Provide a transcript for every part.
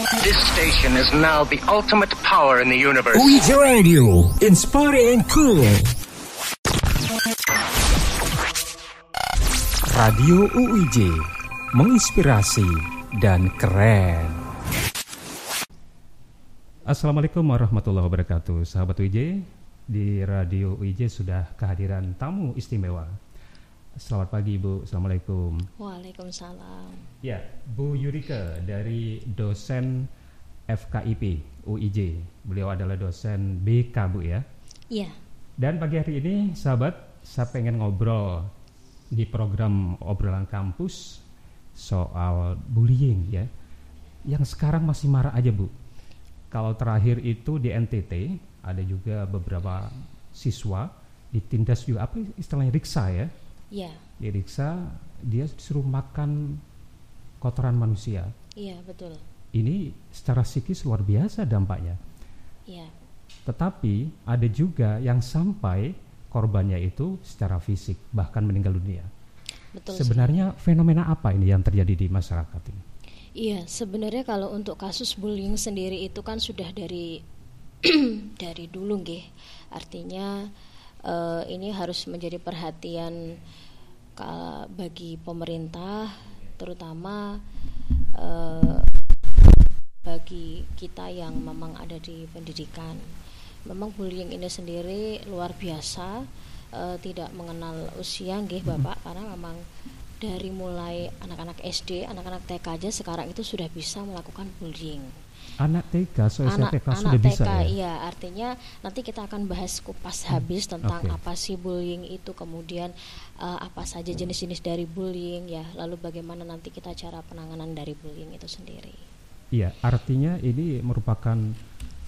This station is now the ultimate power in the universe. UIJ Radio, inspiring and cool. Radio UIJ, menginspirasi dan keren. Assalamualaikum warahmatullahi wabarakatuh Sahabat UIJ Di Radio UIJ sudah kehadiran tamu istimewa Selamat pagi Bu, Assalamualaikum. Waalaikumsalam. Ya, Bu Yurika dari dosen FKIP UIJ Beliau adalah dosen BK Bu ya? Iya. Dan pagi hari ini sahabat Saya pengen ngobrol di program obrolan kampus Soal bullying ya. Yang sekarang masih marah aja Bu. Kalau terakhir itu di NTT ada juga beberapa siswa ditindas juga apa istilahnya riksa ya? Iya. Di riksa dia disuruh makan kotoran manusia. Iya betul. Ini secara psikis luar biasa dampaknya. Iya. Tetapi ada juga yang sampai korbannya itu secara fisik bahkan meninggal dunia. Betul. Sebenarnya sih. fenomena apa ini yang terjadi di masyarakat ini? Iya, sebenarnya kalau untuk kasus bullying sendiri itu kan sudah dari dari dulu nggih. Artinya uh, ini harus menjadi perhatian bagi pemerintah terutama uh, bagi kita yang memang ada di pendidikan. Memang bullying ini sendiri luar biasa tidak mengenal usia nggih Bapak karena memang dari mulai anak-anak SD, anak-anak TK aja sekarang itu sudah bisa melakukan bullying. Anak TK, so anak, TK anak sudah TK, bisa ya? Iya, artinya nanti kita akan bahas kupas habis tentang okay. apa sih bullying itu, kemudian uh, apa saja jenis-jenis dari bullying ya, lalu bagaimana nanti kita cara penanganan dari bullying itu sendiri. Iya, artinya ini merupakan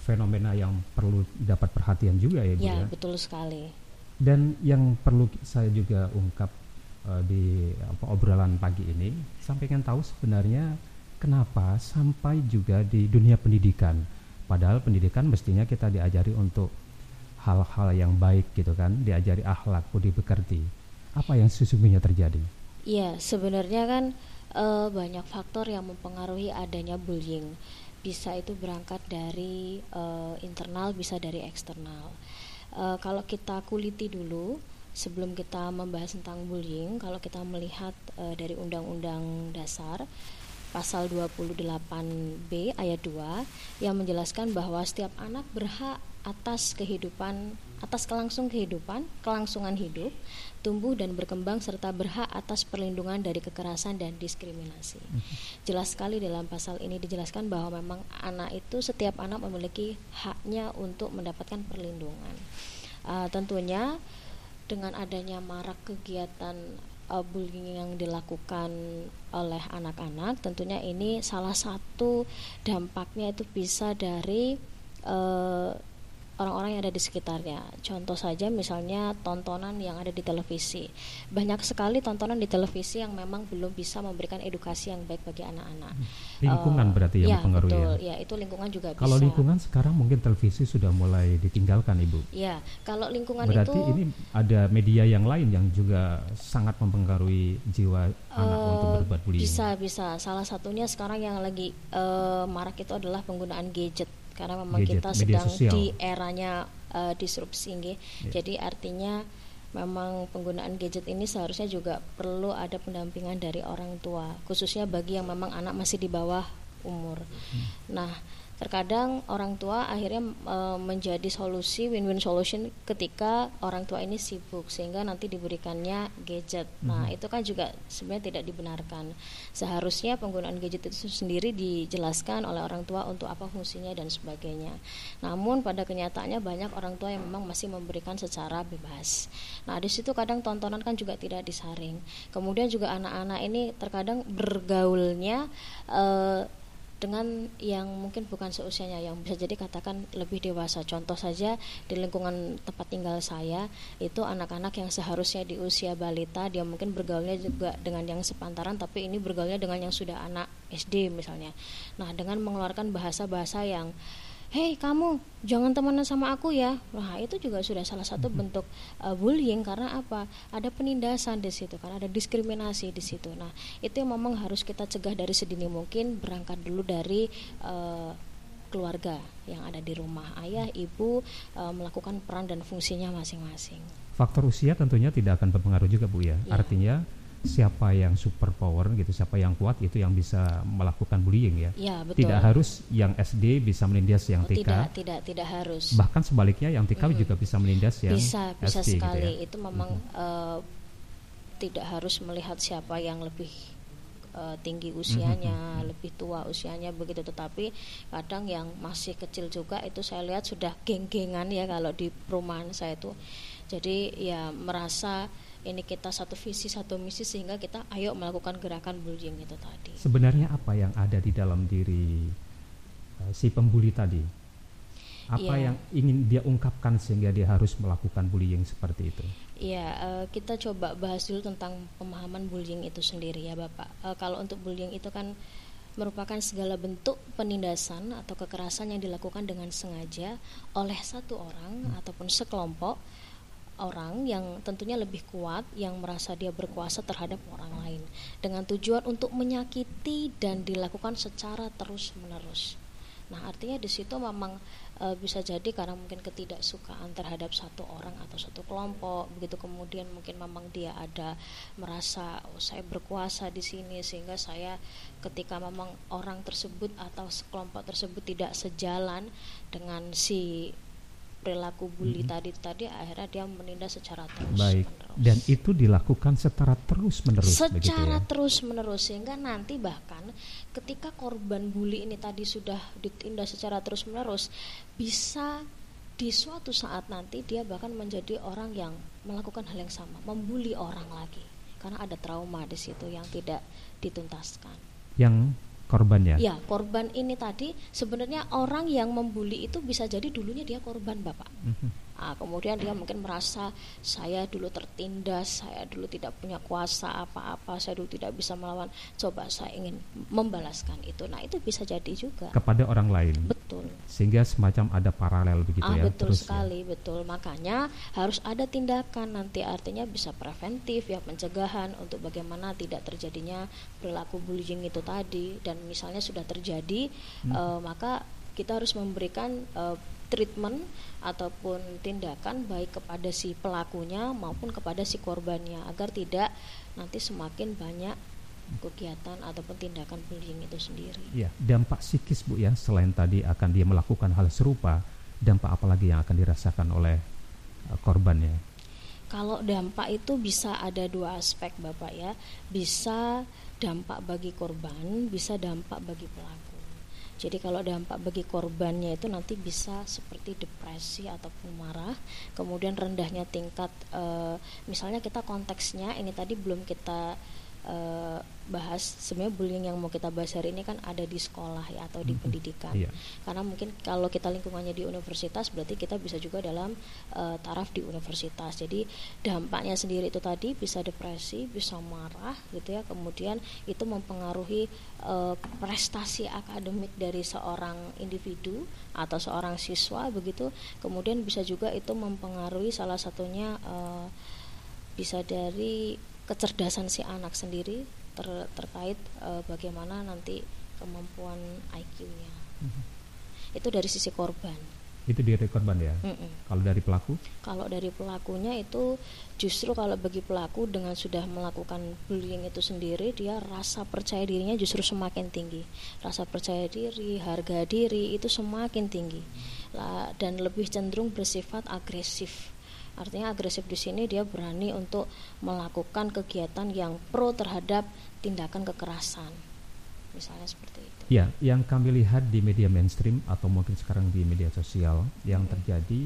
fenomena yang perlu dapat perhatian juga ya, Bu ya? Ya, betul sekali. Dan yang perlu saya juga ungkap uh, di apa, obrolan pagi ini sampaikan tahu sebenarnya kenapa sampai juga di dunia pendidikan? Padahal pendidikan mestinya kita diajari untuk hal-hal yang baik gitu kan diajari akhlak budi pekerti apa yang sesungguhnya terjadi? Iya sebenarnya kan uh, banyak faktor yang mempengaruhi adanya bullying. Bisa itu berangkat dari uh, internal bisa dari eksternal. Uh, kalau kita kuliti dulu sebelum kita membahas tentang bullying, kalau kita melihat uh, dari Undang-Undang Dasar pasal 28B ayat 2 yang menjelaskan bahwa setiap anak berhak atas kehidupan atas kelangsung kehidupan, kelangsungan hidup, tumbuh dan berkembang serta berhak atas perlindungan dari kekerasan dan diskriminasi. Jelas sekali dalam pasal ini dijelaskan bahwa memang anak itu setiap anak memiliki haknya untuk mendapatkan perlindungan. Uh, tentunya dengan adanya marak kegiatan uh, bullying yang dilakukan oleh anak-anak tentunya ini salah satu dampaknya itu bisa dari uh, orang-orang yang ada di sekitarnya. Contoh saja misalnya tontonan yang ada di televisi. Banyak sekali tontonan di televisi yang memang belum bisa memberikan edukasi yang baik bagi anak-anak. Lingkungan uh, berarti yang ya, mempengaruhi betul. ya. Ya, itu lingkungan juga Kalau bisa. lingkungan sekarang mungkin televisi sudah mulai ditinggalkan, Ibu. Ya, kalau lingkungan berarti itu ini ada media yang lain yang juga sangat mempengaruhi jiwa uh, anak untuk berbuat bullying. Bisa, bisa. Salah satunya sekarang yang lagi uh, marak itu adalah penggunaan gadget karena memang Gadget, kita sedang di eranya uh, disrupsi nggih. Yeah. Jadi artinya memang penggunaan gadget ini seharusnya juga perlu ada pendampingan dari orang tua, khususnya bagi yang memang anak masih di bawah umur. Hmm. Nah, terkadang orang tua akhirnya e, menjadi solusi win-win solution ketika orang tua ini sibuk sehingga nanti diberikannya gadget. Nah, Mhm. itu kan juga sebenarnya tidak dibenarkan. Seharusnya penggunaan gadget itu sendiri dijelaskan oleh orang tua untuk apa fungsinya dan sebagainya. Namun pada kenyataannya banyak orang tua yang memang masih memberikan secara bebas. Nah, di situ kadang tontonan kan juga tidak disaring. Kemudian juga anak-anak ini terkadang bergaulnya eh, dengan yang mungkin bukan seusianya yang bisa jadi katakan lebih dewasa. Contoh saja di lingkungan tempat tinggal saya itu anak-anak yang seharusnya di usia balita dia mungkin bergaulnya juga dengan yang sepantaran tapi ini bergaulnya dengan yang sudah anak SD misalnya. Nah dengan mengeluarkan bahasa-bahasa yang hei kamu jangan temenan sama aku ya nah itu juga sudah salah satu Mhm. bentuk uh, bullying karena apa ada penindasan di situ kan ada diskriminasi di situ nah itu yang memang harus kita cegah dari sedini mungkin berangkat dulu dari uh, keluarga yang ada di rumah ayah ibu uh, melakukan peran dan fungsinya masing-masing Faktor usia tentunya tidak akan berpengaruh juga Bu ya. Ya. Artinya siapa yang super power gitu, siapa yang kuat itu yang bisa melakukan bullying ya. ya betul Tidak harus yang SD bisa menindas yang Oh, TK. tidak tidak tidak harus Bahkan sebaliknya yang TK Mhm. juga bisa menindas yang bisa bisa SD gitu sekali ya. itu memang eh, tidak harus melihat siapa yang lebih eh, tinggi usianya Mhm. lebih tua usianya begitu tetapi kadang yang masih kecil juga itu saya lihat sudah geng-gengan ya kalau di perumahan saya itu jadi ya merasa ini kita satu visi satu misi sehingga kita ayo melakukan gerakan bullying itu tadi Sebenarnya apa yang ada di dalam diri uh, si pembuli tadi? Apa Iya. yang ingin dia ungkapkan sehingga dia harus melakukan bullying seperti itu? Iya, eh, kita coba bahas dulu tentang pemahaman bullying itu sendiri ya Bapak. Eh, kalau untuk bullying itu kan merupakan segala bentuk penindasan atau kekerasan yang dilakukan dengan sengaja oleh satu orang ataupun sekelompok orang yang tentunya lebih kuat yang merasa dia berkuasa terhadap orang lain dengan tujuan untuk menyakiti dan dilakukan secara terus-menerus. Nah, artinya di situ memang e, bisa jadi karena mungkin ketidaksukaan terhadap satu orang atau satu kelompok, begitu kemudian mungkin memang dia ada merasa oh, saya berkuasa di sini sehingga saya ketika memang orang tersebut atau sekelompok tersebut tidak sejalan dengan si perilaku bully Mhm. tadi tadi akhirnya dia menindas secara terus Baik. menerus Dan itu dilakukan secara terus menerus begitu secara ya. terus menerus sehingga nanti bahkan ketika korban bully ini tadi sudah ditindas secara terus menerus bisa di suatu saat nanti dia bahkan menjadi orang yang melakukan hal yang sama membuli orang lagi karena ada trauma di situ yang tidak dituntaskan Yang korbannya. ya korban ini tadi sebenarnya orang yang membuli itu bisa jadi dulunya dia korban bapak Mhm. Ah, kemudian dia mungkin merasa saya dulu tertindas, saya dulu tidak punya kuasa apa-apa, saya dulu tidak bisa melawan. Coba saya ingin membalaskan itu. Nah, itu bisa jadi juga. Kepada orang lain. Betul. Sehingga semacam ada paralel begitu ah, ya. betul terus ya. sekali, betul. Makanya harus ada tindakan nanti artinya bisa preventif ya pencegahan untuk bagaimana tidak terjadinya perilaku bullying itu tadi dan misalnya sudah terjadi Hmm. eh, maka kita harus memberikan eh, treatment ataupun tindakan baik kepada si pelakunya maupun kepada si korbannya agar tidak nanti semakin banyak kegiatan ataupun tindakan bullying itu sendiri. Ya, dampak psikis Bu ya selain tadi akan dia melakukan hal serupa, dampak apa lagi yang akan dirasakan oleh uh, korbannya? Kalau dampak itu bisa ada dua aspek Bapak ya. Bisa dampak bagi korban, bisa dampak bagi pelaku. Jadi kalau dampak bagi korbannya itu nanti bisa seperti depresi ataupun marah, kemudian rendahnya tingkat eh, misalnya kita konteksnya ini tadi belum kita eh, bahas sebenarnya bullying yang mau kita bahas hari ini kan ada di sekolah ya atau di Mhm. pendidikan Iya. karena mungkin kalau kita lingkungannya di universitas berarti kita bisa juga dalam eh, taraf di universitas jadi dampaknya sendiri itu tadi bisa depresi bisa marah gitu ya kemudian itu mempengaruhi eh, prestasi akademik dari seorang individu atau seorang siswa begitu kemudian bisa juga itu mempengaruhi salah satunya eh, bisa dari kecerdasan si anak sendiri ter- terkait eh, bagaimana nanti kemampuan IQ-nya Mhm. itu dari sisi korban. Itu dari korban ya. Mm-mm. Kalau dari pelaku? Kalau dari pelakunya itu justru kalau bagi pelaku dengan sudah melakukan bullying itu sendiri dia rasa percaya dirinya justru semakin tinggi. Rasa percaya diri, harga diri itu semakin tinggi. Lah, dan lebih cenderung bersifat agresif. Artinya agresif di sini dia berani untuk melakukan kegiatan yang pro terhadap tindakan kekerasan. Misalnya seperti itu. Ya, yang kami lihat di media mainstream atau mungkin sekarang di media sosial yang Mhm. terjadi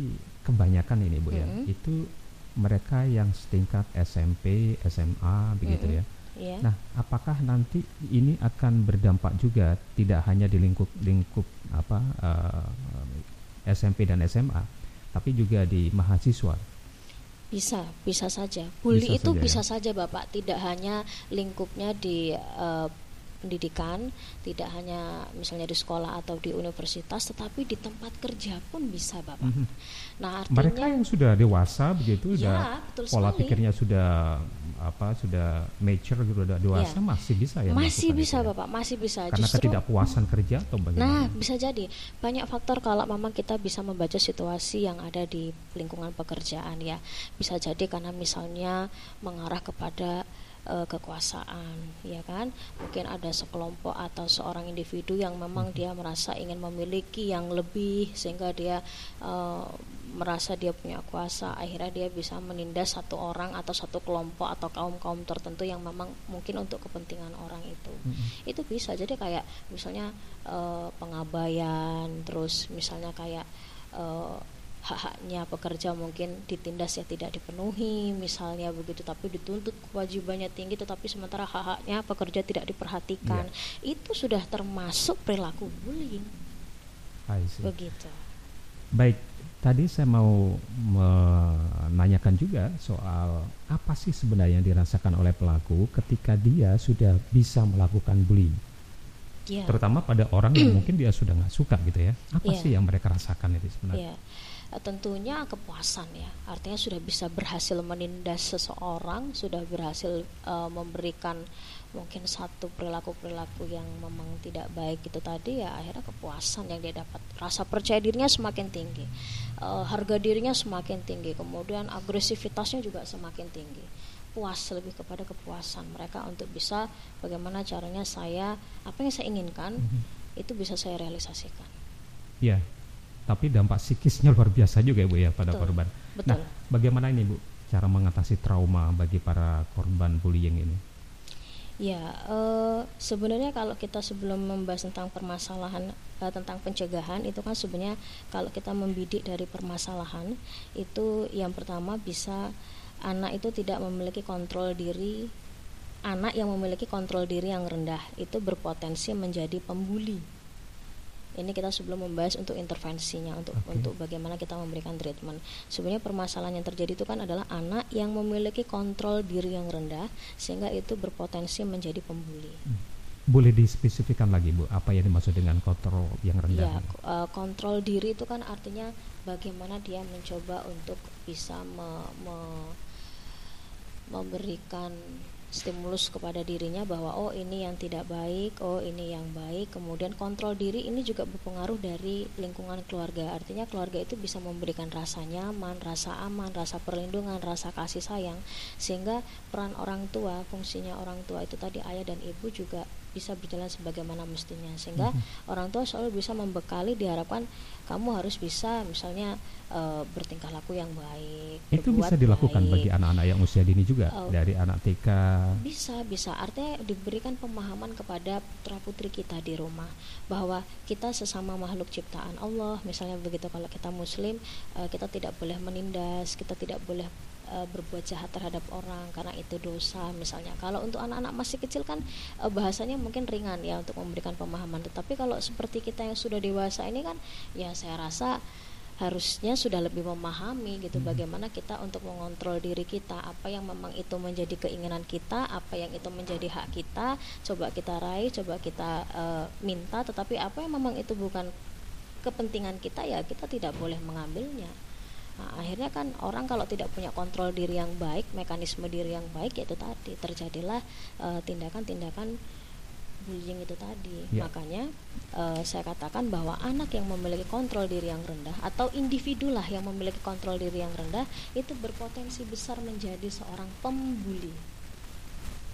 kebanyakan ini Bu ya, Mhm. itu mereka yang setingkat SMP, SMA begitu Mhm. ya. Ya. Nah, apakah nanti ini akan berdampak juga tidak hanya di lingkup lingkup apa eh, SMP dan SMA, tapi juga di mahasiswa? Bisa, bisa saja. Bully Bisa itu saja, bisa ya. saja Bapak, tidak hanya lingkupnya di eh, pendidikan, tidak hanya misalnya di sekolah atau di universitas, tetapi di tempat kerja pun bisa, Bapak. Mhm. Nah, artinya Mereka yang sudah dewasa begitu, Ya, udah betul pola sekali. pikirnya sudah apa, sudah mature gitu, udah dewasa, Ya. masih bisa ya. masih bisa, itu ya? Bapak, masih bisa. Karena Justru ketidakpuasan kerja atau bagaimana? Nah, bisa jadi banyak faktor kalau memang kita bisa membaca situasi yang ada di lingkungan pekerjaan ya. Bisa jadi karena misalnya mengarah kepada eh, kekuasaan, ya kan? Mungkin ada sekelompok atau seorang individu yang memang dia merasa ingin memiliki yang lebih sehingga dia eh, merasa dia punya kuasa, akhirnya dia bisa menindas satu orang atau satu kelompok atau kaum-kaum tertentu yang memang mungkin untuk kepentingan orang itu Mhm. itu bisa jadi kayak misalnya eh, pengabaian terus misalnya kayak eh, hak-haknya pekerja mungkin ditindas ya tidak dipenuhi misalnya begitu tapi dituntut kewajibannya tinggi tetapi sementara hak-haknya pekerja tidak diperhatikan. Itu sudah termasuk perilaku bullying. Begitu. Baik, tadi saya mau menanyakan juga soal apa sih sebenarnya yang dirasakan oleh pelaku ketika dia sudah bisa melakukan bullying, ya terutama pada orang yang mungkin dia sudah nggak suka gitu ya. Apa Iya. sih yang mereka rasakan itu sebenarnya? Ya, tentunya kepuasan ya. Artinya sudah bisa berhasil menindas seseorang, sudah berhasil eh, memberikan mungkin satu perilaku-perilaku yang memang tidak baik itu tadi ya akhirnya kepuasan yang dia dapat. Rasa percaya dirinya semakin tinggi. Eh, harga dirinya semakin tinggi, kemudian agresivitasnya juga semakin tinggi. Puas lebih kepada kepuasan mereka untuk bisa bagaimana caranya saya apa yang saya inginkan Mhm. itu bisa saya realisasikan. Ya, tapi dampak psikisnya luar biasa juga ya bu ya pada Betul. korban. Betul. Nah, bagaimana ini bu cara mengatasi trauma bagi para korban bullying ini? Ya, eh, sebenarnya kalau kita sebelum membahas tentang permasalahan eh, tentang pencegahan itu kan sebenarnya kalau kita membidik dari permasalahan itu yang pertama bisa anak itu tidak memiliki kontrol diri anak yang memiliki kontrol diri yang rendah itu berpotensi menjadi pembuli. Ini kita sebelum membahas untuk intervensinya untuk Oke. untuk bagaimana kita memberikan treatment. Sebenarnya permasalahan yang terjadi itu kan adalah anak yang memiliki kontrol diri yang rendah sehingga itu berpotensi menjadi pembuli. Boleh dispesifikan lagi bu, apa yang dimaksud dengan kontrol yang rendah? Ya, kontrol diri itu kan artinya bagaimana dia mencoba untuk bisa me- me- memberikan stimulus kepada dirinya bahwa oh ini yang tidak baik, oh ini yang baik. Kemudian kontrol diri ini juga berpengaruh dari lingkungan keluarga. Artinya keluarga itu bisa memberikan rasa nyaman, rasa aman, rasa perlindungan, rasa kasih sayang sehingga peran orang tua, fungsinya orang tua itu tadi ayah dan ibu juga bisa berjalan sebagaimana mestinya sehingga orang tua selalu bisa membekali diharapkan kamu harus bisa misalnya eh, bertingkah laku yang baik Itu bisa dilakukan baik. bagi anak-anak yang usia dini juga, Oh. dari anak TK. bisa bisa artinya diberikan pemahaman kepada putra putri kita di rumah bahwa kita sesama makhluk ciptaan Allah misalnya begitu kalau kita muslim eh, kita tidak boleh menindas kita tidak boleh eh, berbuat jahat terhadap orang karena itu dosa misalnya. Kalau untuk anak-anak masih kecil kan eh, bahasanya mungkin ringan ya untuk memberikan pemahaman. Tetapi kalau seperti kita yang sudah dewasa ini kan ya saya rasa harusnya sudah lebih memahami gitu bagaimana kita untuk mengontrol diri kita. Apa yang memang itu menjadi keinginan kita apa yang itu menjadi hak kita coba kita raih coba kita eh, minta. Tetapi apa yang memang itu bukan kepentingan kita ya kita tidak boleh mengambilnya Nah, akhirnya kan orang kalau tidak punya kontrol diri yang baik mekanisme diri yang baik ya itu tadi terjadilah eh, tindakan-tindakan bullying itu tadi. Ya. makanya eh, saya katakan bahwa anak yang memiliki kontrol diri yang rendah atau individu lah yang memiliki kontrol diri yang rendah itu berpotensi besar menjadi seorang pembuli.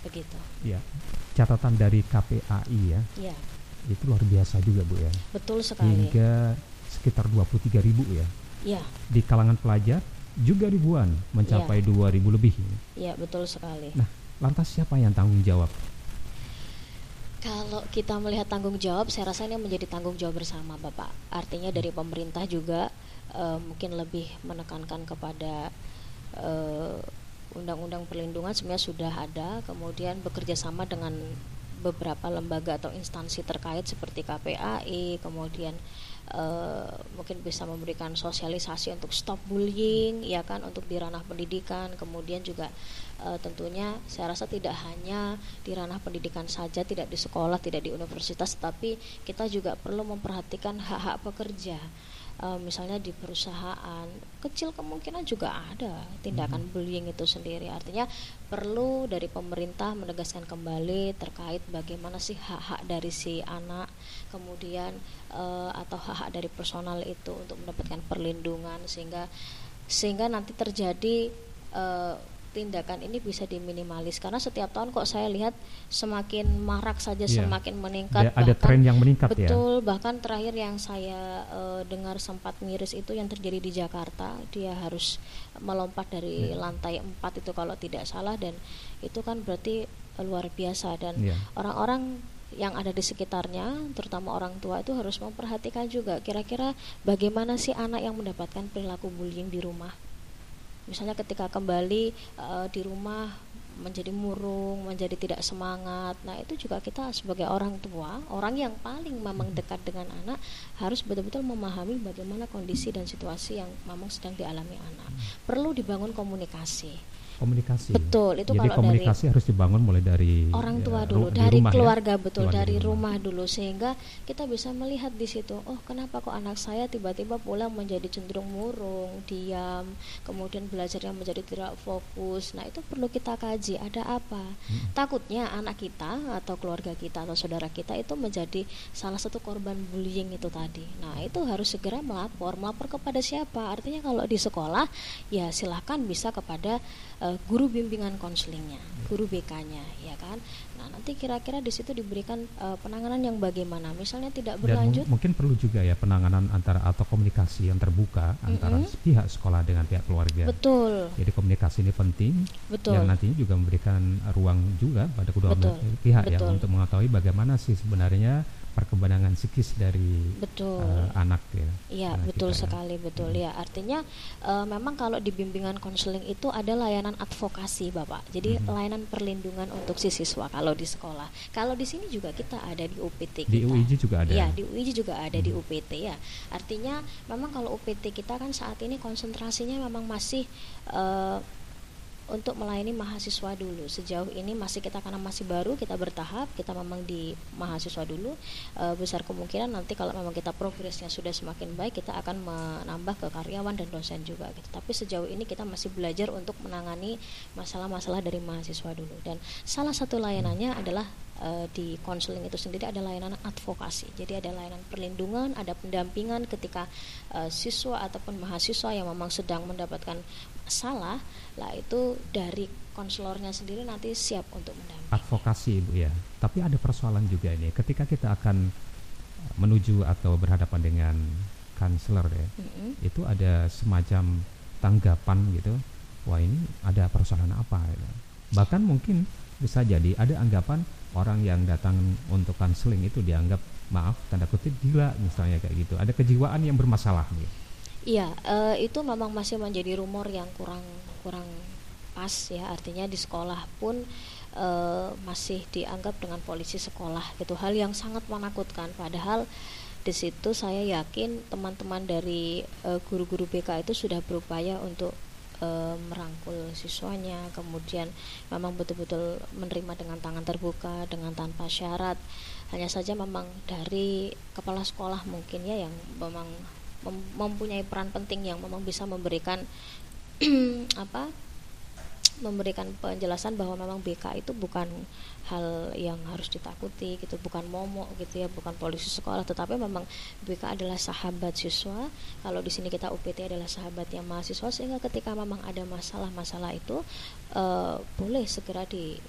Begitu. Ya, catatan dari KPAI ya, ya. Itu luar biasa juga bu ya, betul sekali. Hingga sekitar 23 ribu ya. Ya Di kalangan pelajar juga ribuan, mencapai 2000 lebih. ya betul sekali Nah, lantas siapa yang tanggung jawab? Kalau kita melihat tanggung jawab, saya rasa ini menjadi tanggung jawab bersama, Bapak. Artinya dari pemerintah juga eh, mungkin lebih menekankan kepada eh, undang-undang perlindungan sebenarnya sudah ada, kemudian bekerja sama dengan beberapa lembaga atau instansi terkait seperti KPAI, kemudian uh, mungkin bisa memberikan sosialisasi untuk stop bullying ya kan untuk di ranah pendidikan. Kemudian juga uh, tentunya saya rasa tidak hanya di ranah pendidikan saja tidak di sekolah tidak di universitas tapi kita juga perlu memperhatikan hak-hak pekerja uh, misalnya di perusahaan kecil kemungkinan juga ada tindakan hmm. bullying itu sendiri artinya perlu dari pemerintah menegaskan kembali terkait bagaimana sih hak-hak dari si anak kemudian uh, atau hak-hak dari personal itu untuk mendapatkan perlindungan sehingga sehingga nanti terjadi uh, tindakan ini bisa diminimalis karena setiap tahun kok saya lihat semakin marak saja yeah. semakin meningkat ada, ada tren yang meningkat betul, ya betul bahkan terakhir yang saya uh, dengar sempat miris itu yang terjadi di Jakarta dia harus melompat dari yeah. lantai 4 itu kalau tidak salah dan itu kan berarti luar biasa dan iya. orang-orang yang ada di sekitarnya, terutama orang tua itu harus memperhatikan juga kira-kira bagaimana sih anak yang mendapatkan perilaku bullying di rumah misalnya ketika kembali uh, di rumah menjadi murung, menjadi tidak semangat. Nah, itu juga kita sebagai orang tua, orang yang paling memang dekat dengan anak harus betul-betul memahami bagaimana kondisi dan situasi yang memang sedang dialami anak. Perlu dibangun komunikasi komunikasi. Betul, itu Jadi kalau komunikasi dari harus dibangun mulai dari orang ya, tua ya, dulu, dari rumah keluarga ya? betul, keluarga dari rumah. rumah dulu sehingga kita bisa melihat di situ, oh kenapa kok anak saya tiba-tiba pulang menjadi cenderung murung, diam, kemudian belajarnya menjadi tidak fokus. Nah, itu perlu kita kaji, ada apa? Hmm. Takutnya anak kita atau keluarga kita atau saudara kita itu menjadi salah satu korban bullying itu tadi. Nah, itu harus segera melapor. Melapor kepada siapa? Artinya kalau di sekolah ya silahkan bisa kepada uh, guru bimbingan konselingnya, guru BK-nya, ya kan. Nah nanti kira-kira di situ diberikan uh, penanganan yang bagaimana, misalnya tidak berlanjut. Dan mungkin perlu juga ya penanganan antara atau komunikasi yang terbuka mm -hmm. antara pihak sekolah dengan pihak keluarga. Betul. Jadi komunikasi ini penting. Betul. Yang nantinya juga memberikan ruang juga pada kedua Betul. pihak ya Betul. ya untuk mengetahui bagaimana sih sebenarnya perkembangan psikis dari betul. Uh, anak ya. Iya, betul kita, ya. sekali, ya. betul hmm. ya. Artinya uh, memang kalau di bimbingan konseling itu ada layanan advokasi, Bapak. Jadi hmm. layanan perlindungan untuk si siswa kalau di sekolah. Kalau di sini juga kita ada di UPT kita. Di UIJ juga ada. Iya, di UIJ juga ada hmm. di UPT ya. Artinya memang kalau UPT kita kan saat ini konsentrasinya memang masih uh, untuk melayani mahasiswa dulu. Sejauh ini masih kita karena masih baru kita bertahap, kita memang di mahasiswa dulu. E, besar kemungkinan nanti kalau memang kita progresnya sudah semakin baik, kita akan menambah ke karyawan dan dosen juga gitu. Tapi sejauh ini kita masih belajar untuk menangani masalah-masalah dari mahasiswa dulu. Dan salah satu layanannya adalah e, di konseling itu sendiri ada layanan advokasi. Jadi ada layanan perlindungan, ada pendampingan ketika e, siswa ataupun mahasiswa yang memang sedang mendapatkan salah lah itu dari konselornya sendiri nanti siap untuk mendampingi. Advokasi Ibu ya. Tapi ada persoalan juga ini ketika kita akan menuju atau berhadapan dengan konselor ya. Mm-hmm. Itu ada semacam tanggapan gitu. Wah, ini ada persoalan apa gitu. Bahkan mungkin bisa jadi ada anggapan orang yang datang untuk konseling itu dianggap maaf tanda kutip gila misalnya kayak gitu. Ada kejiwaan yang bermasalah gitu. Iya, uh, itu memang masih menjadi rumor yang kurang kurang pas ya. Artinya di sekolah pun uh, masih dianggap dengan polisi sekolah gitu. Hal yang sangat menakutkan. Padahal di situ saya yakin teman-teman dari uh, guru-guru BK itu sudah berupaya untuk uh, merangkul siswanya, kemudian memang betul-betul menerima dengan tangan terbuka, dengan tanpa syarat. Hanya saja memang dari kepala sekolah mungkin ya yang memang mempunyai peran penting yang memang bisa memberikan apa memberikan penjelasan bahwa memang BK itu bukan hal yang harus ditakuti gitu bukan momok gitu ya bukan polisi sekolah tetapi memang BK adalah sahabat siswa kalau di sini kita UPT adalah sahabatnya mahasiswa sehingga ketika memang ada masalah-masalah itu uh, boleh segera di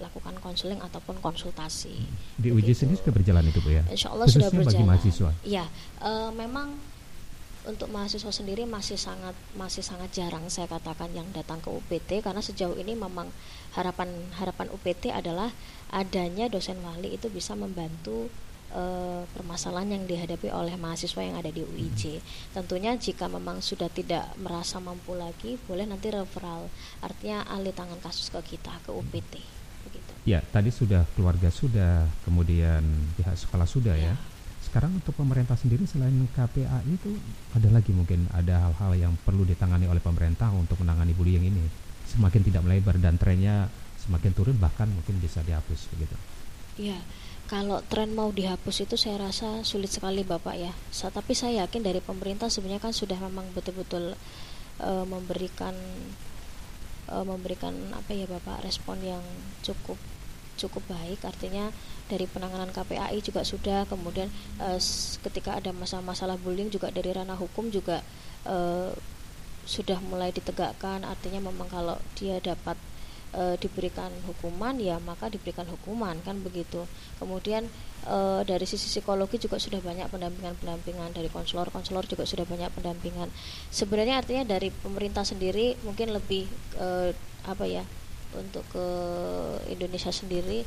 lakukan konseling ataupun konsultasi. Di uji sendiri sudah berjalan itu bu ya? Insya Allah sudah berjalan. bagi mahasiswa. Ya, uh, memang untuk mahasiswa sendiri masih sangat masih sangat jarang saya katakan yang datang ke UPT karena sejauh ini memang harapan harapan UPT adalah adanya dosen wali itu bisa membantu uh, permasalahan yang dihadapi oleh mahasiswa yang ada di UIJ. Tentunya jika memang sudah tidak merasa mampu lagi, boleh nanti referral, artinya alih tangan kasus ke kita ke UPT. Begitu. Ya, tadi sudah keluarga sudah, kemudian pihak sekolah sudah ya. ya sekarang untuk pemerintah sendiri selain KPAI itu ada lagi mungkin ada hal-hal yang perlu ditangani oleh pemerintah untuk menangani bullying ini semakin tidak melebar dan trennya semakin turun bahkan mungkin bisa dihapus begitu. Ya, kalau tren mau dihapus itu saya rasa sulit sekali Bapak ya. Sa tapi saya yakin dari pemerintah sebenarnya kan sudah memang betul-betul uh, memberikan uh, memberikan apa ya Bapak respon yang cukup cukup baik. Artinya dari penanganan KPAI juga sudah. Kemudian uh, ketika ada masalah-masalah bullying juga dari ranah hukum juga uh, sudah mulai ditegakkan. Artinya memang kalau dia dapat e, diberikan hukuman ya maka diberikan hukuman kan begitu. Kemudian e, dari sisi psikologi juga sudah banyak pendampingan-pendampingan. Dari konselor-konselor juga sudah banyak pendampingan. Sebenarnya artinya dari pemerintah sendiri mungkin lebih e, apa ya untuk ke Indonesia sendiri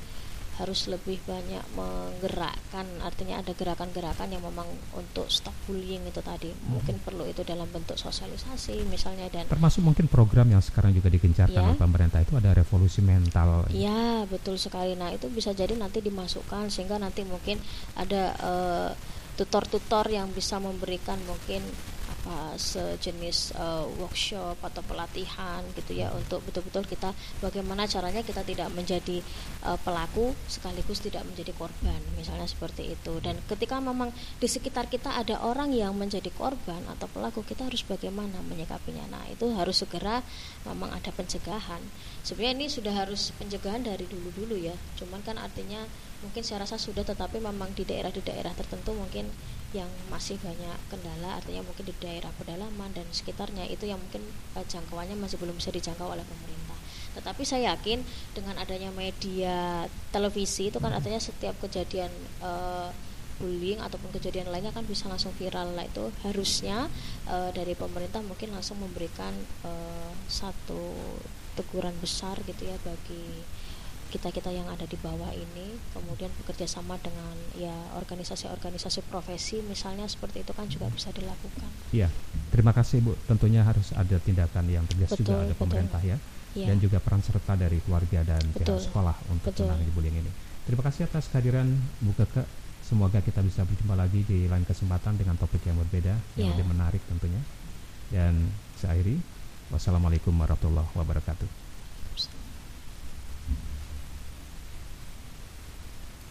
harus lebih banyak menggerakkan artinya ada gerakan-gerakan yang memang untuk stop bullying itu tadi hmm. mungkin perlu itu dalam bentuk sosialisasi misalnya dan termasuk mungkin program yang sekarang juga digencarkan ya. oleh pemerintah itu ada revolusi mental ya betul sekali nah itu bisa jadi nanti dimasukkan sehingga nanti mungkin ada uh, tutor-tutor yang bisa memberikan mungkin apa sejenis uh, workshop atau pelatihan gitu ya untuk betul-betul kita bagaimana caranya kita tidak menjadi uh, pelaku sekaligus tidak menjadi korban misalnya seperti itu. Dan ketika memang di sekitar kita ada orang yang menjadi korban atau pelaku kita harus bagaimana menyikapinya. Nah itu harus segera memang ada pencegahan. Sebenarnya ini sudah harus pencegahan dari dulu-dulu ya. Cuman kan artinya mungkin saya rasa sudah tetapi memang di daerah di daerah tertentu mungkin yang masih banyak kendala artinya mungkin di daerah pedalaman dan sekitarnya itu yang mungkin uh, jangkauannya masih belum bisa dijangkau oleh pemerintah. Tetapi saya yakin dengan adanya media televisi itu kan artinya setiap kejadian uh, bullying ataupun kejadian lainnya kan bisa langsung viral. Lah itu harusnya uh, dari pemerintah mungkin langsung memberikan uh, satu teguran besar gitu ya bagi kita-kita yang ada di bawah ini kemudian bekerja sama dengan ya organisasi-organisasi profesi misalnya seperti itu kan juga bisa dilakukan. Iya, terima kasih Bu. Tentunya harus ada tindakan yang tegas betul, juga ada pemerintah ya, ya dan juga peran serta dari keluarga dan betul, pihak sekolah untuk menangani bullying ini. Terima kasih atas kehadiran Bu Keke. Semoga kita bisa berjumpa lagi di lain kesempatan dengan topik yang berbeda yang ya. lebih menarik tentunya. Dan saya akhiri. Wassalamualaikum warahmatullahi wabarakatuh.